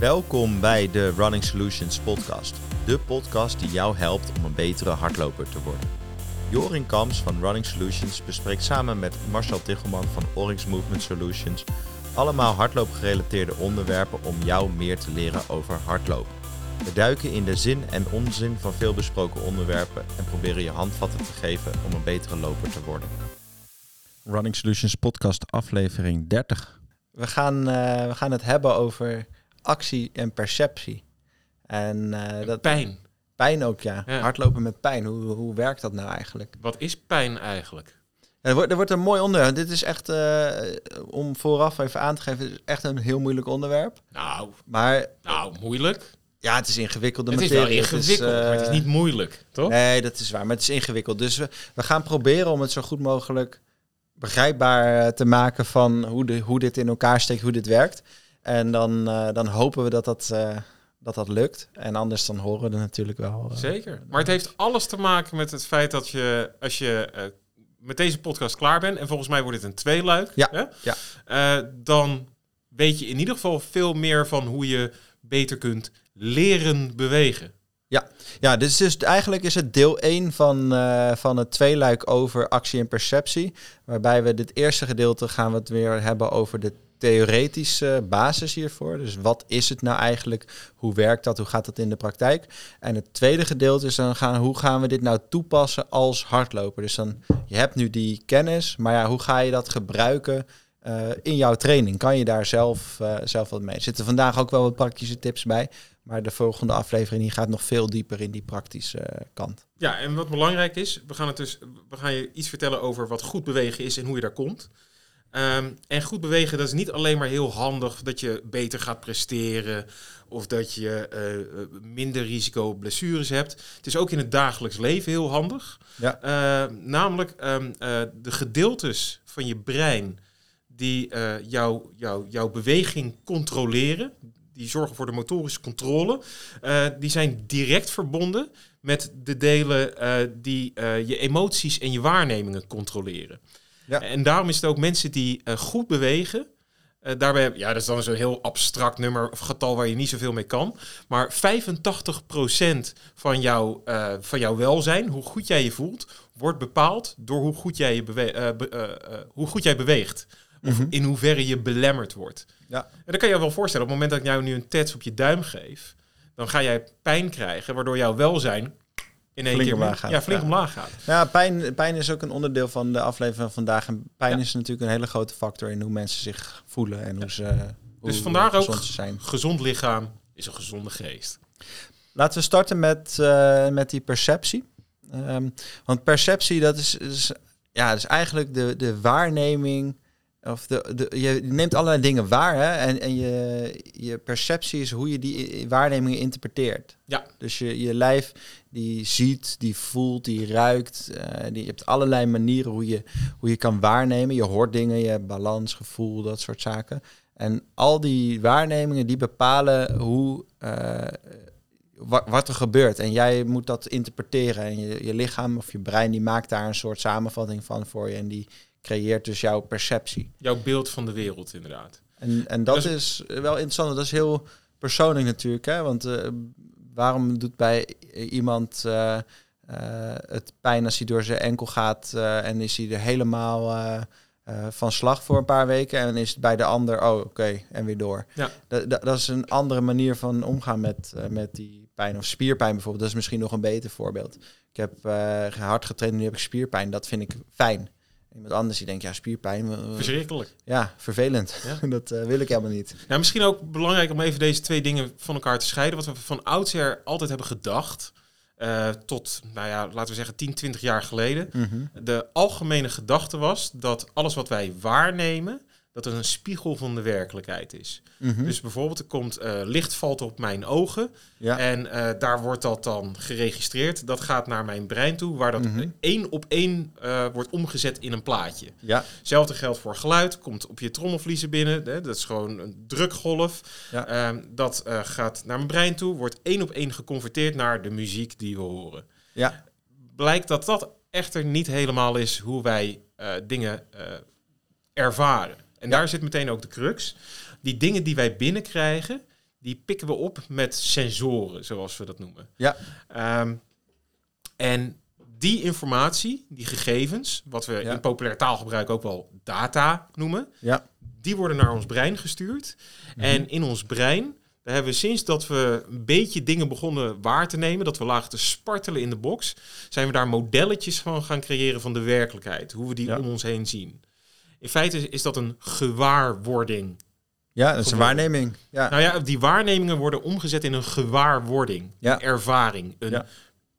Welkom bij de Running Solutions podcast. De podcast die jou helpt om een betere hardloper te worden. Jorin Kams van Running Solutions bespreekt samen met Marcel Tichelman van Oryx Movement Solutions allemaal hardloopgerelateerde onderwerpen om jou meer te leren over hardlopen. We duiken in de zin en onzin van veel besproken onderwerpen en proberen je handvatten te geven om een betere loper te worden. Running Solutions podcast aflevering 30. We gaan, eh, we gaan het hebben over actie en perceptie. En eh, dat Pijn. pijn ook, ja. Ja. Hardlopen met pijn. Hoe, hoe werkt dat nou eigenlijk? Wat is pijn eigenlijk? Ja, er, wordt, er wordt een mooi onderwerp. Dit is echt, eh, om vooraf even aan te geven, het is echt een heel moeilijk onderwerp. Nou, Maar nou moeilijk. ja, het is ingewikkelde het is materie. wel ingewikkeld, eh, maar het is niet moeilijk, toch? Nee, dat is waar. Maar het is ingewikkeld. Dus we, we gaan proberen om het zo goed mogelijk begrijpbaar eh, te maken van hoe, de, hoe dit in elkaar steekt, hoe dit werkt. En dan, eh, dan hopen we dat dat, eh, dat dat lukt. En anders dan horen we er natuurlijk wel. eh, Zeker. Maar het heeft alles te maken met het feit dat je, als je met deze podcast klaar bent, en volgens mij wordt het een tweeluik, Ja, hè? ja. Dan weet je in ieder geval veel meer van hoe je beter kunt leren bewegen. Ja, dus, dus eigenlijk is het deel 1 van, van het tweeluik over actie en perceptie. Waarbij we dit eerste gedeelte gaan we het weer hebben over de theoretische basis hiervoor. Dus wat is het nou eigenlijk? Hoe werkt dat? Hoe gaat dat in de praktijk? En het tweede gedeelte is dan gaan, hoe gaan we dit nou toepassen als hardloper? Dus dan, je hebt nu die kennis, maar ja, hoe ga je dat gebruiken eh, in jouw training? Kan je daar zelf, eh, zelf wat mee? Er zitten vandaag ook wel wat praktische tips bij. Maar de volgende aflevering die gaat nog veel dieper in die praktische eh, kant. Ja, en wat belangrijk is, we gaan, het dus, we gaan je iets vertellen over wat goed bewegen is en hoe je daar komt. Ehm, en goed bewegen, dat is niet alleen maar heel handig dat je beter gaat presteren of dat je eh, minder risico op blessures hebt. Het is ook in het dagelijks leven heel handig. Ja. Eh, namelijk ehm, eh, de gedeeltes van je brein die eh, jouw jou, jouw beweging controleren, die zorgen voor de motorische controle, eh, die zijn direct verbonden met de delen eh, die eh, je emoties en je waarnemingen controleren. Ja. En daarom is het ook mensen die eh, goed bewegen. eh, daarbij, ja, dat is dan zo'n heel abstract nummer of getal waar je niet zoveel mee kan. Maar 85% van, jouw eh, van jouw welzijn, hoe goed jij je voelt, wordt bepaald door hoe goed jij, je bewe be- hoe goed jij beweegt. Of in hoeverre je belemmerd wordt. Ja. En dan kan je je wel voorstellen, op het moment dat ik jou nu een tats op je duim geef, dan ga jij pijn krijgen, waardoor jouw welzijn in één Flink keer omlaag gaat, Ja, flink ja. omlaag gaat. Ja, pijn, pijn is ook een onderdeel van de aflevering van vandaag. En pijn Ja. is natuurlijk een hele grote factor in hoe mensen zich voelen en hoe ze hoe Dus vandaar ook zijn. gezond lichaam is een gezonde geest. Laten we starten met, eh, met die perceptie. Ehm, want perceptie, dat is, is, ja, dat is eigenlijk de, de waarneming. Of de, de, je neemt allerlei dingen waar. Hè? En, en je, je perceptie is hoe je die waarnemingen interpreteert. Ja. Dus je, je lijf die ziet, die voelt, die ruikt. eh, die, je hebt allerlei manieren hoe je, hoe je kan waarnemen. Je hoort dingen, je hebt balans, gevoel, dat soort zaken. En al die waarnemingen die bepalen hoe, eh, wa- wat er gebeurt. En jij moet dat interpreteren. En je, je lichaam of je brein die maakt daar een soort samenvatting van voor je. En die creëert dus jouw perceptie. Jouw beeld van de wereld, inderdaad. En, en dat is wel interessant. Dat is heel persoonlijk natuurlijk. Hè? Want eh, waarom doet bij iemand eh, eh, het pijn als hij door zijn enkel gaat en is hij er helemaal van slag voor een paar weken en is het bij de ander, oh oké, en weer door. Ja. Dat, dat, dat is een andere manier van omgaan met, met die pijn. Of spierpijn bijvoorbeeld, dat is misschien nog een beter voorbeeld. Ik heb hard getraind en nu heb ik spierpijn. Dat vind ik fijn. Iemand anders die denkt, ja, spierpijn. Verschrikkelijk. ja, vervelend. Ja. dat eh, wil ik helemaal niet. Ja, misschien ook belangrijk om even deze twee dingen van elkaar te scheiden. Wat we van oudsher altijd hebben gedacht, eh, tot, nou ja, laten we zeggen 10, 20 jaar geleden. De algemene gedachte was dat alles wat wij waarnemen, dat het een spiegel van de werkelijkheid is. Mhm. Dus bijvoorbeeld, er komt eh, licht valt op mijn ogen. ja. En eh, daar wordt dat dan geregistreerd. Dat gaat naar mijn brein toe, waar dat Mhm. één op één eh, wordt omgezet in een plaatje. ja. Hetzelfde geldt voor geluid. Komt op je trommelvliezen binnen. Hè, dat is gewoon een drukgolf. Ja. Ehm, dat gaat naar mijn brein toe. Wordt één op één geconverteerd naar de muziek die we horen. Ja. Blijkt dat dat echter niet helemaal is hoe wij dingen ervaren. En daar zit meteen ook de crux. Die dingen die wij binnenkrijgen, die pikken we op met sensoren, zoals we dat noemen. Ja. Ehm, en die informatie, die gegevens, wat we Ja. in populair taalgebruik ook wel data noemen, Ja. die worden naar ons brein gestuurd. En in ons brein, daar hebben we sinds dat we een beetje dingen begonnen waar te nemen, dat we lagen te spartelen in de box, zijn we daar modelletjes van gaan creëren van de werkelijkheid, hoe we die Ja. om ons heen zien. In feite is, dat een gewaarwording. Ja, dat is een waarneming. Ja. Nou ja, die waarnemingen worden omgezet in een gewaarwording, Ja. een ervaring, een Ja.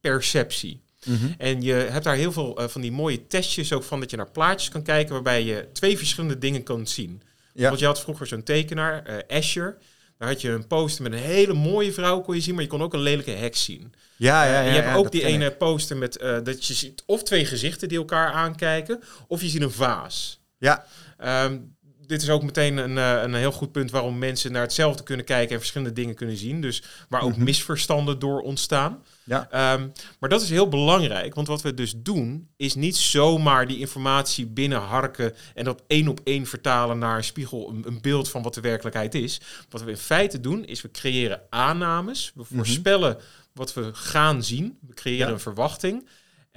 perceptie. Mhm. En je hebt daar heel veel eh, van die mooie testjes ook van dat je naar plaatjes kan kijken waarbij je twee verschillende dingen kan zien. Ja. Want je had vroeger zo'n tekenaar, eh Asher. Daar had je een poster met een hele mooie vrouw kon je zien, maar je kon ook een lelijke heks zien. Ja, ja, Eh, ja. en je hebt ja, ook die ik. ene poster met dat je ziet of twee gezichten die elkaar aankijken, of je ziet een vaas. Ja, Ehm, dit is ook meteen een, eh, een heel goed punt waarom mensen naar hetzelfde kunnen kijken en verschillende dingen kunnen zien. Dus waar ook Mhm. misverstanden door ontstaan. Ja. Ehm, maar dat is heel belangrijk, want wat we dus doen is niet zomaar die informatie binnenharken en dat één op één vertalen naar een spiegel, een, een beeld van wat de werkelijkheid is. Wat we in feite doen is we creëren aannames, we voorspellen wat we gaan zien, we creëren Ja. een verwachting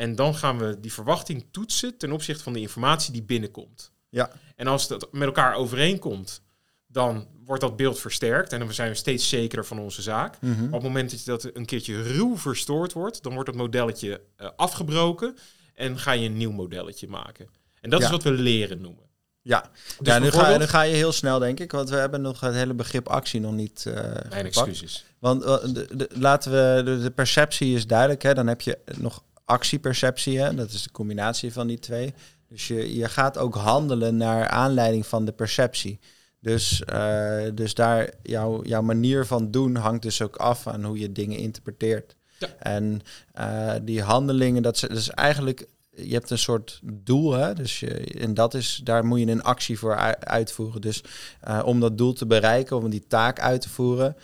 en dan gaan we die verwachting toetsen ten opzichte van de informatie die binnenkomt. ja. En als dat met elkaar overeenkomt, dan wordt dat beeld versterkt en dan zijn we steeds zekerder van onze zaak. Mhm. Op het moment dat je dat een keertje ruw verstoord wordt, dan wordt het modelletje eh, afgebroken en ga je een nieuw modelletje maken. En dat Ja. is wat we leren noemen. Ja, Dus ja nu, ga, nu ga je heel snel, denk ik. Want we hebben nog het hele begrip actie nog niet eh Mijn gepakt. excuses. Want eh, de, de- laten we, de, de perceptie is duidelijk. Hè? Dan heb je nog actieperceptie. Hè? Dat is de combinatie van die twee. Dus je, je gaat ook handelen naar aanleiding van de perceptie. Dus, eh, dus daar jouw, jouw manier van doen hangt dus ook af aan hoe je dingen interpreteert. Ja. En eh, die handelingen, dat is, dat is eigenlijk, je hebt een soort doel, hè? Dus je, en dat is, daar moet je een actie voor ui- uitvoeren. Dus eh, om dat doel te bereiken, om die taak uit te voeren,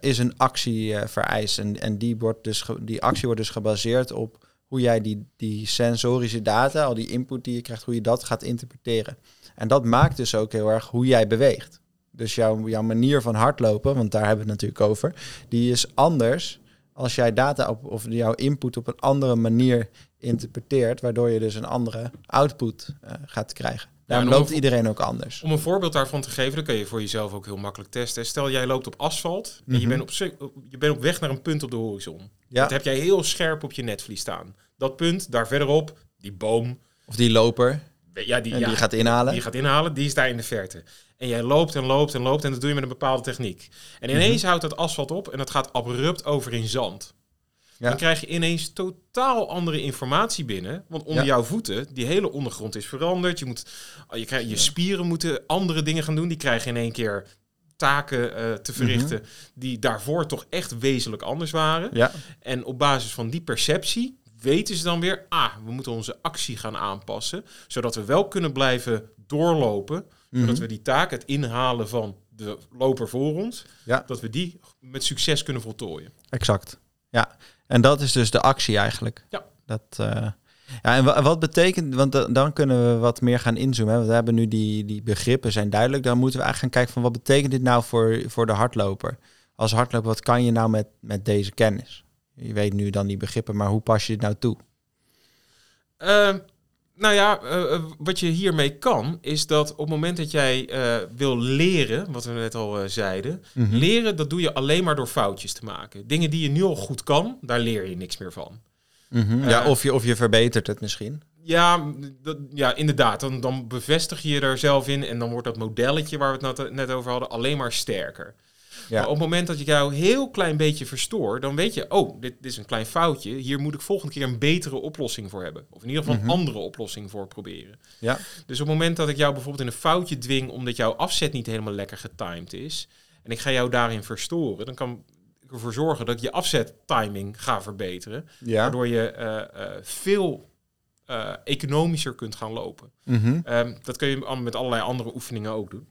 is een actie vereist. En, en die, wordt dus die actie wordt dus gebaseerd op hoe jij die, die sensorische data, al die input die je krijgt, hoe je dat gaat interpreteren. En dat maakt dus ook heel erg hoe jij beweegt. Dus jouw, jouw manier van hardlopen, want daar hebben we het natuurlijk over, die is anders als jij data op, of jouw input op een andere manier interpreteert, waardoor je dus een andere output eh, gaat krijgen. Daarom om- loopt iedereen ook anders. Om een voorbeeld daarvan te geven, dan kun je voor jezelf ook heel makkelijk testen. Stel, jij loopt op asfalt en je, Mhm. bent op, je bent op weg naar een punt op de horizon. Ja. Dat heb jij heel scherp op je netvlies staan. Dat punt, daar verderop, die boom, Of die loper, ja, die, en ja, die gaat inhalen. die gaat inhalen, die is daar in de verte. En jij loopt en loopt en loopt en dat doe je met een bepaalde techniek. En ineens houdt dat asfalt op en dat gaat abrupt over in zand. Ja. Dan krijg je ineens totaal andere informatie binnen. Want onder Ja. jouw voeten, die hele ondergrond is veranderd. Je, moet, je, krijgt, je spieren moeten andere dingen gaan doen. Die krijgen in één keer taken eh, te verrichten die daarvoor toch echt wezenlijk anders waren. Ja, En op basis van die perceptie weten ze dan weer, ah, we moeten onze actie gaan aanpassen, zodat we wel kunnen blijven doorlopen, zodat Mhm. we die taak, het inhalen van de loper voor ons, Ja. dat we die met succes kunnen voltooien. exact. Ja, en dat is dus de actie eigenlijk. Ja. Dat, eh, ja, en wa- wat betekent, want da- dan kunnen we wat meer gaan inzoomen. Hè? Want we hebben nu die, die begrippen zijn duidelijk. Dan moeten we eigenlijk gaan kijken van wat betekent dit nou voor, voor de hardloper? Als hardloper, wat kan je nou met, met deze kennis? Je weet nu dan die begrippen, maar hoe pas je dit nou toe? Ehm, nou ja, eh, eh, wat je hiermee kan, is dat op het moment dat jij eh, wil leren, wat we net al zeiden, Mhm. leren, dat doe je alleen maar door foutjes te maken. Dingen die je nu al goed kan, daar leer je niks meer van. Mhm. Ja, of je, of je verbetert het misschien. Ja, dat, ja inderdaad. Dan, dan bevestig je je er zelf in en dan wordt dat modelletje waar we het net over hadden alleen maar sterker. Ja. Maar op het moment dat ik jou heel klein beetje verstoor, dan weet je, oh, dit, dit is een klein foutje. Hier moet ik volgende keer een betere oplossing voor hebben. Of in ieder geval Mhm. een andere oplossing voor proberen. Ja. Dus op het moment dat ik jou bijvoorbeeld in een foutje dwing omdat jouw afzet niet helemaal lekker getimed is, en ik ga jou daarin verstoren, dan kan ik ervoor zorgen dat ik je afzettiming ga verbeteren. Ja. Waardoor je eh, eh, veel eh, economischer kunt gaan lopen. Mhm. Ehm, dat kun je met allerlei andere oefeningen ook doen.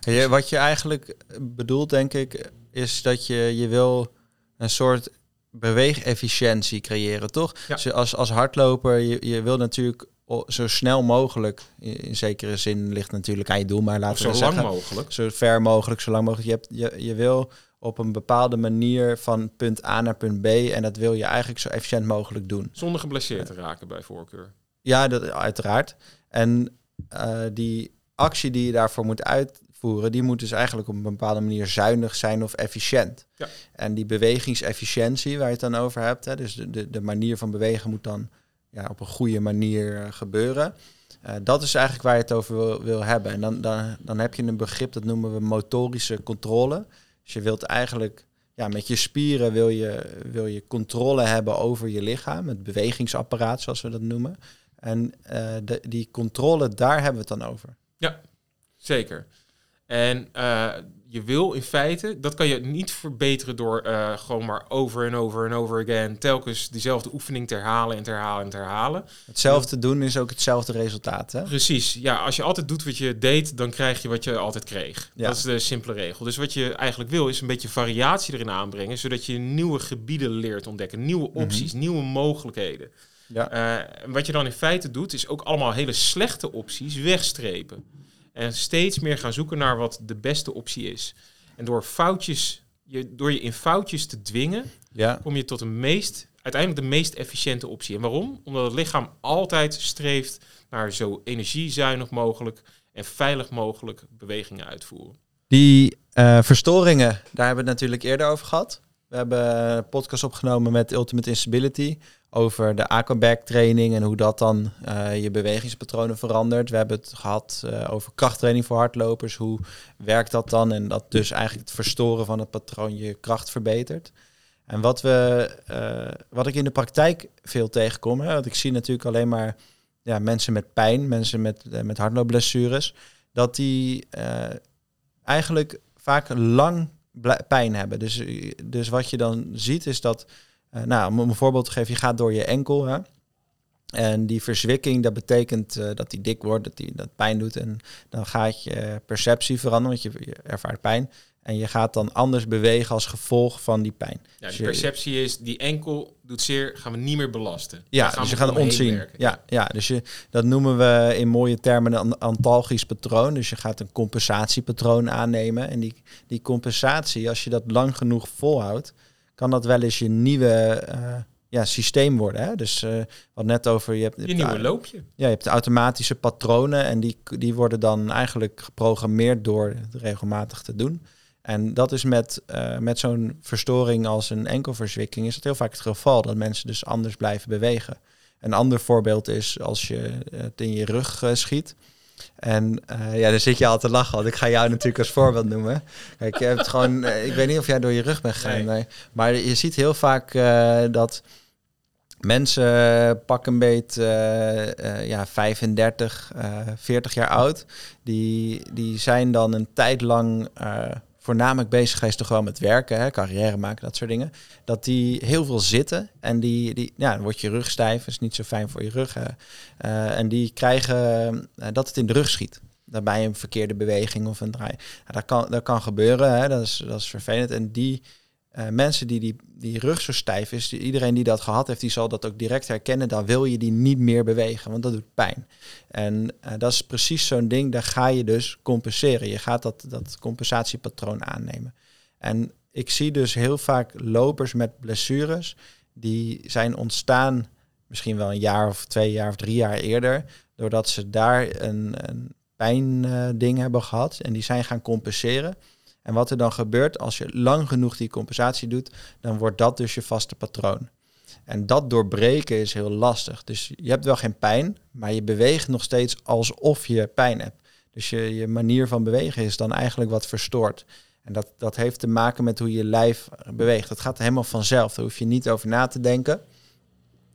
Je- wat je eigenlijk bedoelt, denk ik, is dat je, je wil een soort beweegefficiëntie creëren, toch? Ja. Dus als, als hardloper, je, je wil natuurlijk zo snel mogelijk, in, zekere zin ligt natuurlijk aan je doel, maar laten zo we lang zeggen, mogelijk. zo ver mogelijk, zo lang mogelijk. Je, hebt, je, je wil op een bepaalde manier van punt A naar punt B en dat wil je eigenlijk zo efficiënt mogelijk doen. Zonder geblesseerd te raken bij voorkeur. Ja, dat, uiteraard. En eh, die actie die je daarvoor moet die moet dus eigenlijk op een bepaalde manier zuinig zijn of efficiënt. Ja. En die bewegingsefficiëntie waar je het dan over hebt, hè, dus de, de, de manier van bewegen moet dan ja, op een goede manier eh, gebeuren. Eh, dat is eigenlijk waar je het over wil, wil hebben. En dan, dan, dan heb je een begrip, dat noemen we motorische controle. Dus je wilt eigenlijk ja, met je spieren wil je, wil je controle hebben over je lichaam, het bewegingsapparaat zoals we dat noemen. En eh, de, die controle, daar hebben we het dan over. Zeker. En eh, je wil in feite, dat kan je niet verbeteren door eh, gewoon maar over en over en over again telkens diezelfde oefening te herhalen en te herhalen en te herhalen. Hetzelfde doen is ook hetzelfde resultaat. Hè? Precies. Ja, als je altijd doet wat je deed, dan krijg je wat je altijd kreeg. Ja. Dat is de simpele regel. Dus wat je eigenlijk wil, is een beetje variatie erin aanbrengen, zodat je nieuwe gebieden leert ontdekken, nieuwe opties, nieuwe mogelijkheden. Ja. Eh, en wat je dan in feite doet, is ook allemaal hele slechte opties wegstrepen. En steeds meer gaan zoeken naar wat de beste optie is. En door foutjes, je, door je in foutjes te dwingen, ja. kom je tot de meest, uiteindelijk de meest efficiënte optie. En waarom? Omdat het lichaam altijd streeft naar zo energiezuinig mogelijk en veilig mogelijk bewegingen uitvoeren. Die eh, verstoringen, daar hebben we het natuurlijk eerder over gehad. We hebben een podcast opgenomen met Ultimate Instability over de aquaback training en hoe dat dan eh, je bewegingspatronen verandert. We hebben het gehad eh, over krachttraining voor hardlopers. Hoe werkt dat dan? En dat dus eigenlijk het verstoren van het patroon je kracht verbetert. En wat, we, eh, wat ik in de praktijk veel tegenkom, hè, want ik zie natuurlijk alleen maar ja, mensen met pijn, mensen met, met hardloopblessures, dat die eigenlijk vaak lang pijn hebben. Dus, dus wat je dan ziet is dat, eh, nou, om een voorbeeld te geven, je gaat door je enkel. Hè? En die verzwikking, dat betekent eh, dat die dik wordt, dat die dat pijn doet. En dan gaat je perceptie veranderen, want je, je ervaart pijn. En je gaat dan anders bewegen als gevolg van die pijn. Ja, Dus de je- perceptie is, die enkel doet zeer, gaan we niet meer belasten. Ja, gaan dus je gaat ontzien. Ja, ja, dus je, dat noemen we in mooie termen een antalgisch patroon. Dus je gaat een compensatiepatroon aannemen. En die, die compensatie, als je dat lang genoeg volhoudt, kan dat wel eens je nieuwe eh, ja, systeem worden. Hè? Dus eh wat net over je hebt. Je nieuwe loopje. Ja, je hebt automatische patronen en die, die worden dan eigenlijk geprogrammeerd door het regelmatig te doen. En dat is met, eh, met zo'n verstoring als een enkelverzwikking is het heel vaak het geval dat mensen dus anders blijven bewegen. Een ander voorbeeld is als je het in je rug eh, schiet. En eh, ja, dan zit je al te lachen, want ik ga jou natuurlijk als voorbeeld noemen. Kijk, je hebt gewoon, eh, ik weet niet of jij door je rug bent gegaan, Nee. nee. maar je ziet heel vaak eh, dat mensen pak een beet ja, 35, eh 40 jaar oud. Die, die zijn dan een tijd lang voornamelijk bezig geweest toch wel met werken, hè, carrière maken, dat soort dingen. Dat die heel veel zitten en die, die ja, wordt je rug stijf, is niet zo fijn voor je rug. hè. Eh, en die krijgen eh, dat het in de rug schiet. Daarbij een verkeerde beweging of een draai. Ja, dat, kan, dat kan gebeuren, hè, dat, is, dat is vervelend. En die eh, mensen die, die die rug zo stijf is, iedereen die dat gehad heeft, die zal dat ook direct herkennen. Dan wil je die niet meer bewegen, want dat doet pijn. En eh, dat is precies zo'n ding, daar ga je dus compenseren. Je gaat dat, dat compensatiepatroon aannemen. En ik zie dus heel vaak lopers met blessures, die zijn ontstaan misschien wel een jaar of twee jaar of drie jaar eerder, doordat ze daar een, een pijnding hebben gehad en die zijn gaan compenseren. En wat er dan gebeurt, als je lang genoeg die compensatie doet, dan wordt dat dus je vaste patroon. En dat doorbreken is heel lastig. Dus je hebt wel geen pijn, maar je beweegt nog steeds alsof je pijn hebt. Dus je, je manier van bewegen is dan eigenlijk wat verstoord. En dat, dat heeft te maken met hoe je lijf beweegt. Dat gaat helemaal vanzelf. Daar hoef je niet over na te denken.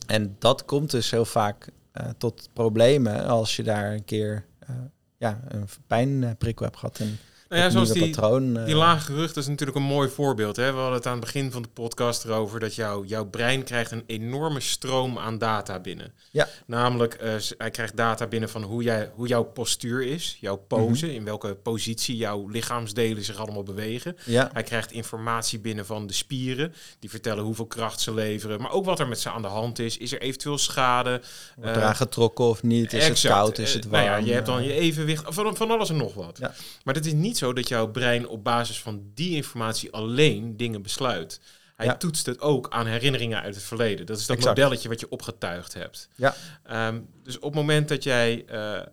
En dat komt dus heel vaak eh, tot problemen als je daar een keer eh, ja, een pijnprikkel hebt gehad. En Nou ja, zoals die, patroon. eh, die lage rug, dat is natuurlijk een mooi voorbeeld. Hè? We hadden het aan het begin van de podcast erover dat jouw jouw brein krijgt een enorme stroom aan data binnen. Ja. Namelijk, eh, s- hij krijgt data binnen van hoe, jij, hoe jouw postuur is, jouw pose, Mhm. in welke positie jouw lichaamsdelen zich allemaal bewegen. ja, Hij krijgt informatie binnen van de spieren, die vertellen hoeveel kracht ze leveren, maar ook wat er met ze aan de hand is. Is er eventueel schade? wordt Eh, getrokken of niet? Is het koud? Is Eh, het warm? Nou ja, je hebt dan Eh, je evenwicht, van, van alles en nog wat. Ja. Maar het is niet zo dat jouw brein op basis van die informatie alleen dingen besluit. Hij Ja. toetst het ook aan herinneringen uit het verleden. Dat is dat Exact. modelletje wat je opgetuigd hebt. Ja. Ehm, dus op het moment dat jij, eh, eh,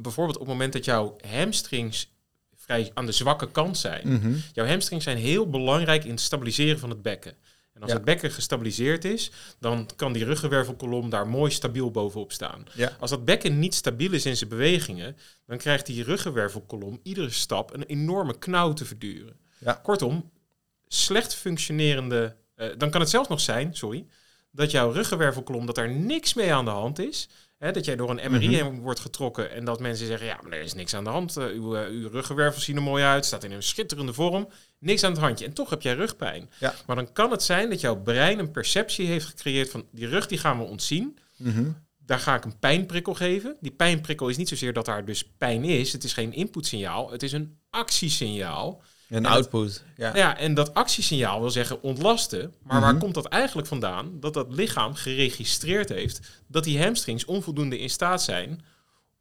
bijvoorbeeld op het moment dat jouw hamstrings vrij aan de zwakke kant zijn, mhm. Jouw hamstrings zijn heel belangrijk in het stabiliseren van het bekken. En als Ja. het bekken gestabiliseerd is, dan kan die ruggenwervelkolom daar mooi stabiel bovenop staan. Ja. Als dat bekken niet stabiel is in zijn bewegingen, dan krijgt die ruggenwervelkolom iedere stap een enorme knauw te verduren. Ja. Kortom, slecht functionerende. eh, dan kan het zelfs nog zijn, sorry, dat jouw ruggenwervelkolom dat daar niks mee aan de hand is. Dat jij door een MRI Mhm. heen wordt getrokken en dat mensen zeggen: Ja, maar er is niks aan de hand. Eh, uw, eh, uw ruggenwervels zien er mooi uit, staat in een schitterende vorm. Niks aan het handje. En toch heb jij rugpijn. Ja. Maar dan kan het zijn dat jouw brein een perceptie heeft gecreëerd van die rug die gaan we ontzien. Mhm. Daar ga ik een pijnprikkel geven. Die pijnprikkel is niet zozeer dat daar dus pijn is. Het is geen inputsignaal. Het is een actiesignaal. Een output. Ja. Nou ja, en dat actiesignaal wil zeggen ontlasten. Maar waar Mhm. komt dat eigenlijk vandaan? Dat dat lichaam geregistreerd heeft dat die hamstrings onvoldoende in staat zijn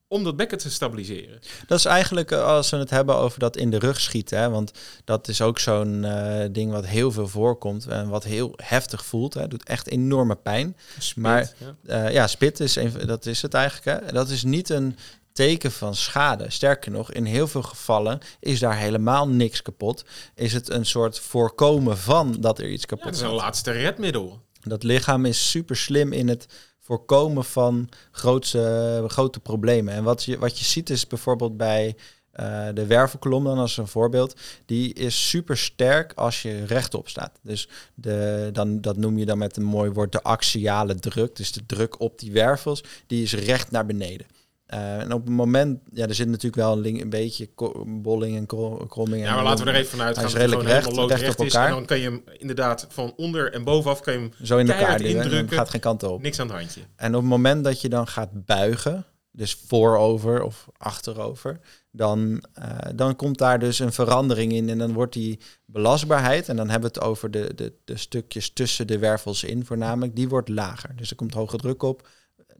om dat bekken te stabiliseren. Dat is eigenlijk eh, als we het hebben over dat in de rug schieten. Hè? Want dat is ook zo'n eh, ding wat heel veel voorkomt en wat heel heftig voelt. Hè? Doet echt enorme pijn. Spit, Maar- ja. Eh, ja, spit is een, dat is het eigenlijk. Hè? Dat is niet een teken van schade. Sterker nog, in heel veel gevallen is daar helemaal niks kapot. Is het een soort voorkomen van dat er iets Ja, kapot dat is is. een laatste redmiddel. Dat lichaam is super slim in het voorkomen van grootste, grote problemen. En wat je, wat je ziet is bijvoorbeeld bij eh, de wervelkolom dan als een voorbeeld. Die is super sterk als je rechtop staat. Dus de, dan, dat noem je dan met een mooi woord de axiale druk. Dus de druk op die wervels, die is recht naar beneden. Eh, en op het moment, ja, er zit natuurlijk wel een, link, een beetje bolling en kro- kromming. Ja, en maar laten we er even vanuit Hij gaan is dat het redelijk recht- op is. En elkaar. dan kan je hem inderdaad van onder en bovenaf kan je hem Zo in elkaar indrukken. gaat geen kant op. niks aan het handje. En op het moment dat je dan gaat buigen, dus voorover of achterover, dan, eh, dan komt daar dus een verandering in. En dan wordt die belastbaarheid, en dan hebben we het over de, de, de stukjes tussen de wervels in voornamelijk, die wordt lager. Dus er komt hoge druk op.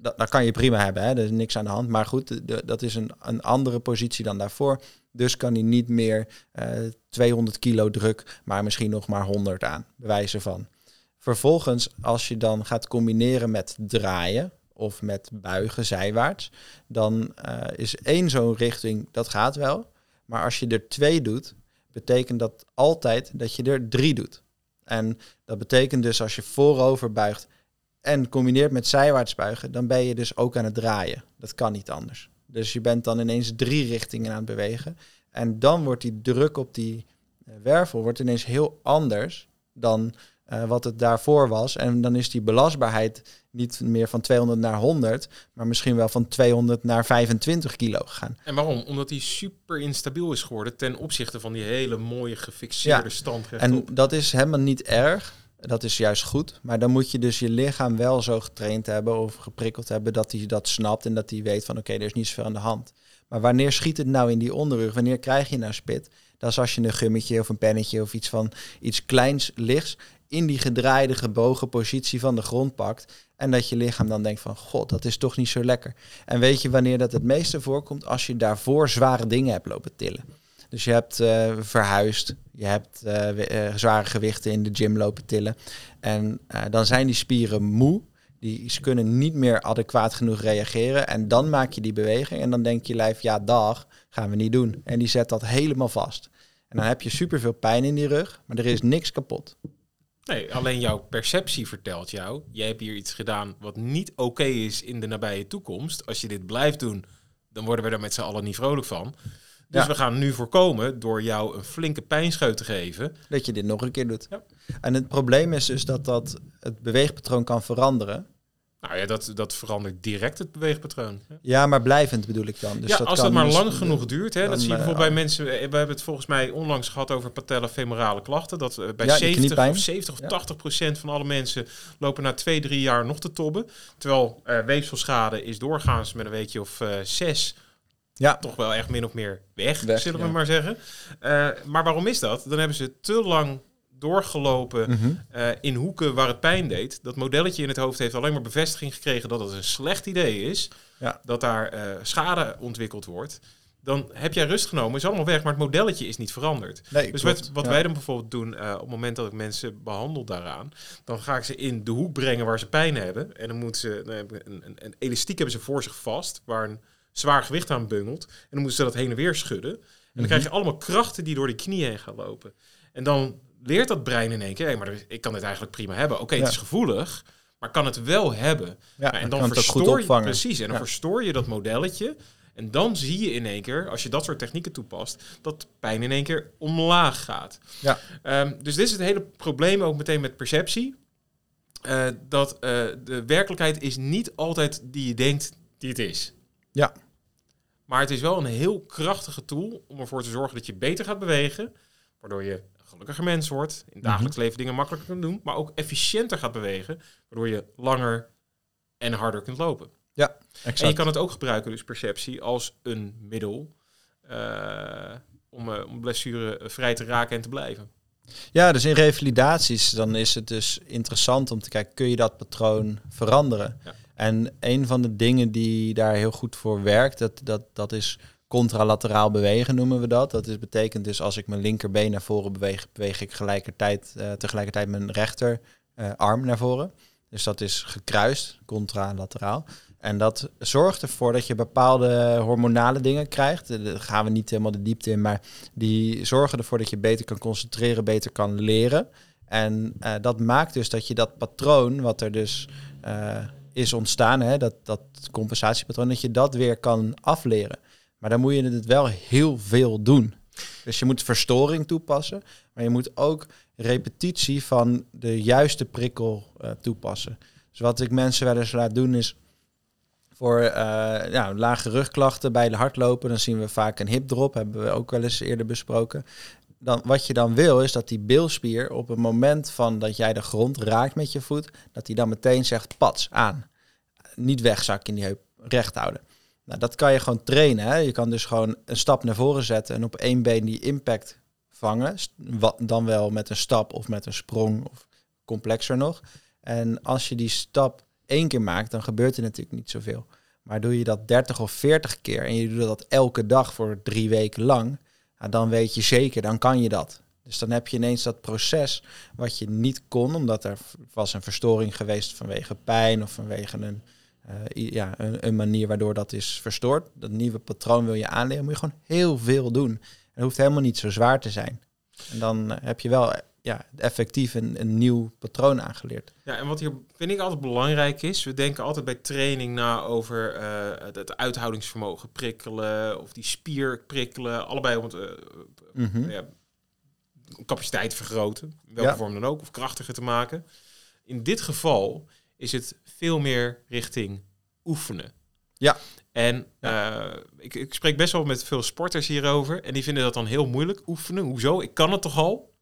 Dat, dat kan je prima hebben, hè? er is niks aan de hand. Maar goed, dat is een, een andere positie dan daarvoor. Dus kan hij niet meer eh 200 kilo druk, maar misschien nog maar 100 aan, bewijzen van. Vervolgens, als je dan gaat combineren met draaien of met buigen zijwaarts, dan eh, is één zo'n richting, dat gaat wel. Maar als je er twee doet, betekent dat altijd dat je er drie doet. En dat betekent dus als je voorover buigt en combineert met zijwaarts buigen, dan ben je dus ook aan het draaien. Dat kan niet anders. Dus je bent dan ineens drie richtingen aan het bewegen. En dan wordt die druk op die eh, wervel wordt ineens heel anders dan eh, wat het daarvoor was. En dan is die belastbaarheid niet meer van 200 naar 100, maar misschien wel van 200 naar 25 kilo gegaan. En waarom? Omdat hij super instabiel is geworden ten opzichte van die hele mooie gefixeerde Ja. stand En dat is helemaal niet erg. Dat is juist goed. Maar dan moet je dus je lichaam wel zo getraind hebben of geprikkeld hebben dat hij dat snapt en dat hij weet van oké, er is niet zoveel aan de hand. Maar wanneer schiet het nou in die onderrug? Wanneer krijg je nou spit? Dat is als je een gummetje of een pennetje of iets van iets kleins lichts in die gedraaide, gebogen positie van de grond pakt. En dat je lichaam dan denkt van, god, dat is toch niet zo lekker. En weet je wanneer dat het meeste voorkomt? Als je daarvoor zware dingen hebt lopen tillen. Dus je hebt eh, verhuisd, je hebt eh, eh, zware gewichten in de gym lopen tillen. En dan zijn die spieren moe. Die ze kunnen niet meer adequaat genoeg reageren. En dan maak je die beweging en dan denkt je lijf, ja dag, gaan we niet doen. En die zet dat helemaal vast. En dan heb je superveel pijn in die rug, maar er is niks kapot. Nee, alleen jouw perceptie vertelt jou, jij hebt hier iets gedaan wat niet oké is in de nabije toekomst. Als je dit blijft doen, dan worden we er met z'n allen niet vrolijk van. Dus Ja. we gaan nu voorkomen door jou een flinke pijnscheut te geven. Dat je dit nog een keer doet. Ja. En het probleem is dus dat dat het beweegpatroon kan veranderen. Nou ja, dat, dat verandert direct het beweegpatroon. Ja, maar blijvend bedoel ik dan. Dus ja, dat als kan dat maar dus- lang genoeg duurt. Hè, dan, dat zie je eh, bijvoorbeeld bij mensen. eh, We hebben het volgens mij onlangs gehad over patellofemorale klachten. Dat eh, bij Ja, die 70 kniepijn. of 70 of Ja. 80 procent van alle mensen lopen na twee, drie jaar nog te tobben. Terwijl weefselschade is doorgaans met een weekje of eh, zes Ja, toch wel echt min of meer weg, Weg, zullen we ja. maar zeggen. Eh, maar waarom is dat? Dan hebben ze te lang doorgelopen Mhm. eh, in hoeken waar het pijn deed. Dat modelletje in het hoofd heeft alleen maar bevestiging gekregen dat het een slecht idee is. Ja. Dat daar eh, schade ontwikkeld wordt. Dan heb jij rust genomen, is allemaal weg, maar het modelletje is niet veranderd. nee, Dus klopt. wat, wat Ja. wij dan bijvoorbeeld doen op het moment dat ik mensen behandel daaraan, dan ga ik ze in de hoek brengen waar ze pijn hebben. En dan moeten ze een, een, een elastiek hebben ze voor zich vast, waar een zwaar gewicht aan bungelt. En dan moeten ze dat heen en weer schudden. En dan Mhm. krijg je allemaal krachten die door die knieën heen gaan lopen. En dan leert dat brein in één keer, hey, maar ik kan dit eigenlijk prima hebben. Oké, Ja. het is gevoelig, maar kan het wel hebben. Ja, Nou, en dan verstoor je precies. En dan Ja. verstoor je dat modelletje. En dan zie je in één keer, als je dat soort technieken toepast, dat pijn in één keer omlaag gaat. Ja. Ehm, dus dit is het hele probleem ook meteen met perceptie. Eh, dat eh, de werkelijkheid is niet altijd die je denkt die het is. Ja. Maar het is wel een heel krachtige tool om ervoor te zorgen dat je beter gaat bewegen. Waardoor je een gelukkiger mens wordt. In het dagelijks leven dingen makkelijker kunt doen. Maar ook efficiënter gaat bewegen. Waardoor je langer en harder kunt lopen. En je Exact. kan het ook gebruiken, dus perceptie, als een middel eh, om, eh, om blessure vrij te raken en te blijven. Ja, dus in revalidaties dan is het dus interessant om te kijken, kun je dat patroon veranderen? Ja. En een van de dingen die daar heel goed voor werkt, dat, dat, dat is contralateraal bewegen noemen we dat. Dat is, betekent dus als ik mijn linkerbeen naar voren beweeg, beweeg ik gelijkertijd, eh, tegelijkertijd mijn rechterarm arm naar voren. Dus dat is gekruist, contralateraal. En dat zorgt ervoor dat je bepaalde hormonale dingen krijgt. Eh, Daar gaan we niet helemaal de diepte in, maar die zorgen ervoor dat je beter kan concentreren, beter kan leren. En eh, dat maakt dus dat je dat patroon, wat er dus eh, is ontstaan, hè, dat, dat compensatiepatroon, dat je dat weer kan afleren. Maar dan moet je het wel heel veel doen. Dus je moet verstoring toepassen, maar je moet ook repetitie van de juiste prikkel eh, toepassen. Dus wat ik mensen wel eens laat doen is voor eh, lage rugklachten bij de hardlopen, dan zien we vaak een hipdrop, hebben we ook wel eens eerder besproken. Dan, wat je dan wil is dat die bilspier op het moment van dat jij de grond raakt met je voet, dat die dan meteen zegt pats aan. Niet wegzakken in die heup, recht houden. Nou, dat kan je gewoon trainen. Hè? Je kan dus gewoon een stap naar voren zetten en op één been die impact vangen. Wat, dan wel met een stap of met een sprong of complexer nog. En als je die stap één keer maakt, dan gebeurt er natuurlijk niet zoveel. Maar doe je dat 30 of 40 keer en je doet dat elke dag voor drie weken lang, dan weet je zeker, dan kan je dat. Dus dan heb je ineens dat proces wat je niet kon, omdat er was een verstoring geweest vanwege pijn of vanwege een, eh, ja, een, manier waardoor dat is verstoord. Dat nieuwe patroon wil je aanleren, moet je gewoon heel veel doen. En het hoeft helemaal niet zo zwaar te zijn. En dan eh, heb je wel ja, effectief een, een nieuw patroon aangeleerd. Ja, en wat hier vind ik altijd belangrijk is, we denken altijd bij training na over eh, het, uithoudingsvermogen prikkelen of die spier prikkelen, allebei om het Mhm. ja, capaciteit vergroten, welke Ja. vorm dan ook, of krachtiger te maken. In dit geval is het veel meer richting oefenen. Ja. En eh, ik, ik spreek best wel met veel sporters hierover en die vinden dat dan heel moeilijk. Oefenen, hoezo? Ik kan het toch al?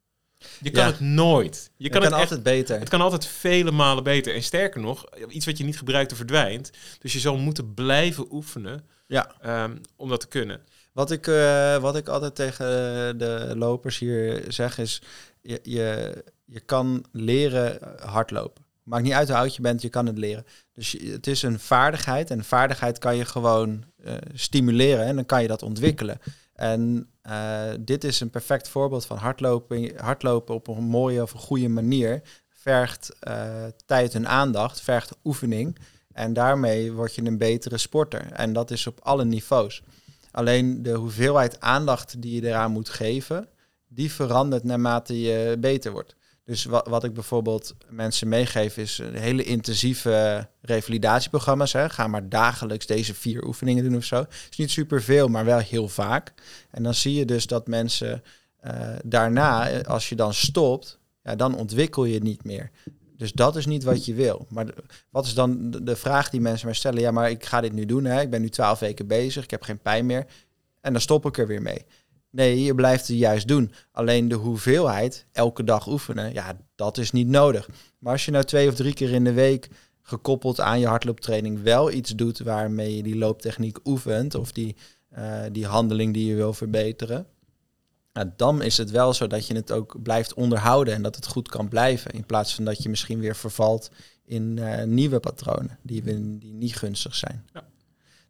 Je kan Ja. het nooit. Je kan, kan, het echt altijd beter. het kan altijd vele malen beter. En sterker nog, iets wat je niet gebruikt, er verdwijnt. Dus je zal moeten blijven oefenen Ja. ehm, om dat te kunnen. Wat ik, eh, wat ik altijd tegen eh, de lopers hier zeg is, je, je, je kan leren hardlopen. Maakt niet uit hoe oud je bent, je kan het leren. Dus het is een vaardigheid en vaardigheid kan je gewoon eh, stimuleren en dan kan je dat ontwikkelen. En eh, dit is een perfect voorbeeld van hardlopen, hardlopen op een mooie of een goede manier. Vergt eh, tijd en aandacht, vergt oefening. En daarmee word je een betere sporter. En dat is op alle niveaus. Alleen de hoeveelheid aandacht die je eraan moet geven, die verandert naarmate je beter wordt. Dus wat, wat ik bijvoorbeeld mensen meegeef is een hele intensieve revalidatieprogramma's. Hè. Ga maar dagelijks deze vier oefeningen doen of zo. is niet superveel, maar wel heel vaak. En dan zie je dus dat mensen eh, daarna, eh, als je dan stopt, ja, dan ontwikkel je niet meer. Dus dat is niet wat je wil. Maar wat is dan de vraag die mensen mij stellen? Ja, maar ik ga dit nu doen. Hè? Ik ben nu twaalf weken bezig. Ik heb geen pijn meer. En dan stop ik er weer mee. Nee, je blijft het juist doen. Alleen de hoeveelheid, elke dag oefenen, ja, dat is niet nodig. Maar als je nou twee of drie keer in de week gekoppeld aan je hardlooptraining wel iets doet waarmee je die looptechniek oefent of die, eh, die handeling die je wil verbeteren, nou, dan is het wel zo dat je het ook blijft onderhouden en dat het goed kan blijven. In plaats van dat je misschien weer vervalt in eh, nieuwe patronen die, we- die niet gunstig zijn. Ja.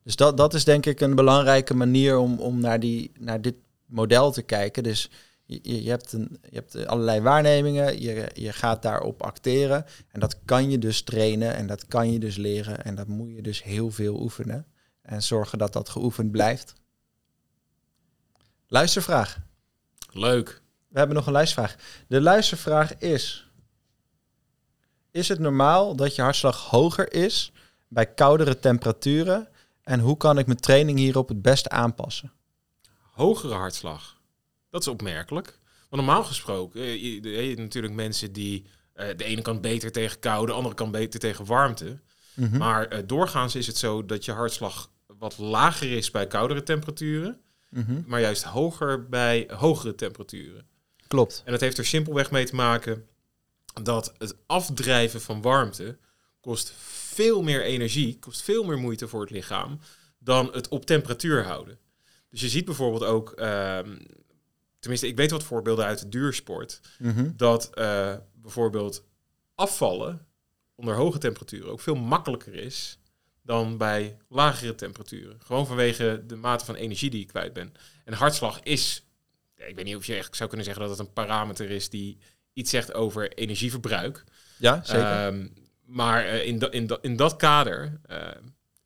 Dus dat, dat is denk ik een belangrijke manier om, om naar, die, naar dit model te kijken. Dus je, je, hebt, een, je hebt allerlei waarnemingen, je, je gaat daarop acteren. En dat kan je dus trainen en dat kan je dus leren. En dat moet je dus heel veel oefenen. En zorgen dat dat geoefend blijft. Luistervraag. Leuk. We hebben nog een luistervraag. De luistervraag is: Is het normaal dat je hartslag hoger is bij koudere temperaturen? En hoe kan ik mijn training hierop het beste aanpassen? Hogere hartslag. Dat is opmerkelijk. Want normaal gesproken, eh, je, je natuurlijk mensen die eh, de ene kant beter tegen kou, de andere kant beter tegen warmte. Mhm. Maar eh, doorgaans is het zo dat je hartslag wat lager is bij koudere temperaturen, Mhm. maar juist hoger bij hogere temperaturen. Klopt. En dat heeft er simpelweg mee te maken dat het afdrijven van warmte kost veel meer energie, kost veel meer moeite voor het lichaam dan het op temperatuur houden. Dus je ziet bijvoorbeeld ook, ehm, tenminste ik weet wat voorbeelden uit de duursport, Mhm. dat eh, bijvoorbeeld afvallen onder hoge temperaturen ook veel makkelijker is dan bij lagere temperaturen. Gewoon vanwege de mate van energie die je kwijt bent. En hartslag is, ik weet niet of je echt zou kunnen zeggen dat het een parameter is die iets zegt over energieverbruik. Ja, zeker. Ehm, maar eh, in, da- in, da- in dat kader eh,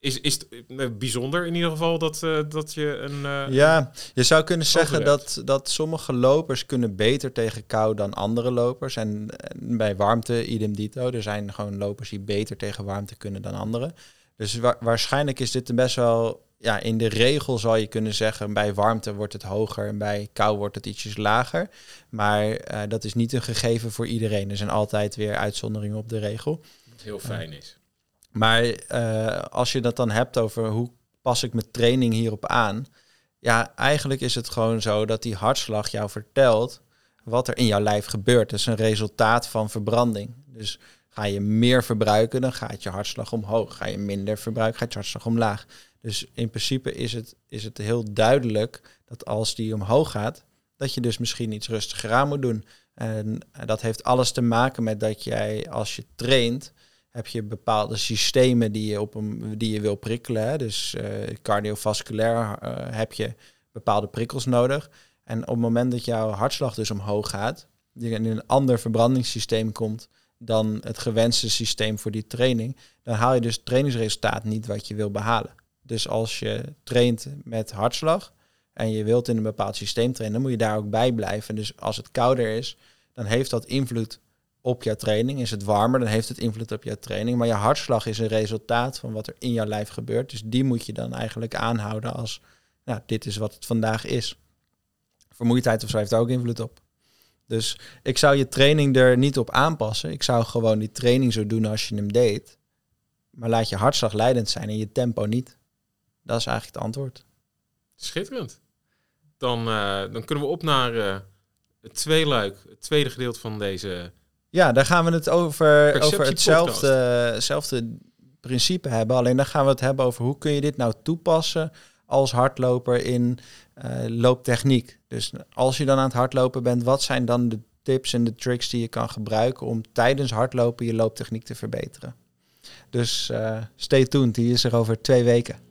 is, is het eh, bijzonder in ieder geval dat, eh, dat je een... eh, ja, je zou kunnen zeggen dat, dat sommige lopers kunnen beter tegen kou dan andere lopers. En, en bij warmte, idem dito. Er zijn gewoon lopers die beter tegen warmte kunnen dan anderen. Dus wa- waarschijnlijk is dit een best wel... Ja, in de regel zou je kunnen zeggen, bij warmte wordt het hoger en bij kou wordt het ietsjes lager. Maar dat is niet een gegeven voor iedereen. Er zijn altijd weer uitzonderingen op de regel. wat heel fijn is. Maar eh, als je dat dan hebt over hoe pas ik mijn training hierop aan. Ja, eigenlijk is het gewoon zo dat die hartslag jou vertelt wat er in jouw lijf gebeurt. Dat is een resultaat van verbranding. Dus ga je meer verbruiken, dan gaat je hartslag omhoog. Ga je minder verbruiken, gaat je hartslag omlaag. Dus in principe is het, is het heel duidelijk dat als die omhoog gaat, dat je dus misschien iets rustiger aan moet doen. En dat heeft alles te maken met dat jij als je traint, heb je bepaalde systemen die je, op een, die je wil prikkelen. Hè. Dus eh, cardiovasculair eh, heb je bepaalde prikkels nodig. En op het moment dat jouw hartslag dus omhoog gaat, die in een ander verbrandingssysteem komt dan het gewenste systeem voor die training, dan haal je dus het trainingsresultaat niet wat je wil behalen. Dus als je traint met hartslag en je wilt in een bepaald systeem trainen, dan moet je daar ook bij blijven. Dus als het kouder is, dan heeft dat invloed op jouw training. Is het warmer, dan heeft het invloed op jouw training. Maar je hartslag is een resultaat van wat er in jouw lijf gebeurt. Dus die moet je dan eigenlijk aanhouden als, nou, dit is wat het vandaag is. Vermoeidheid of zo heeft ook invloed op. Dus ik zou je training er niet op aanpassen. Ik zou gewoon die training zo doen als je hem deed. Maar laat je hartslag leidend zijn en je tempo niet. Dat is eigenlijk het antwoord. Schitterend. Dan, eh, dan kunnen we op naar eh, het tweeluik, het tweede gedeelte van deze. Ja, daar gaan we het over, Perceptie over hetzelfde, hetzelfde principe hebben. Alleen dan gaan we het hebben over hoe kun je dit nou toepassen als hardloper in eh, looptechniek. Dus als je dan aan het hardlopen bent, wat zijn dan de tips en de tricks die je kan gebruiken om tijdens hardlopen je looptechniek te verbeteren? Dus eh, stay tuned, die is er over twee weken.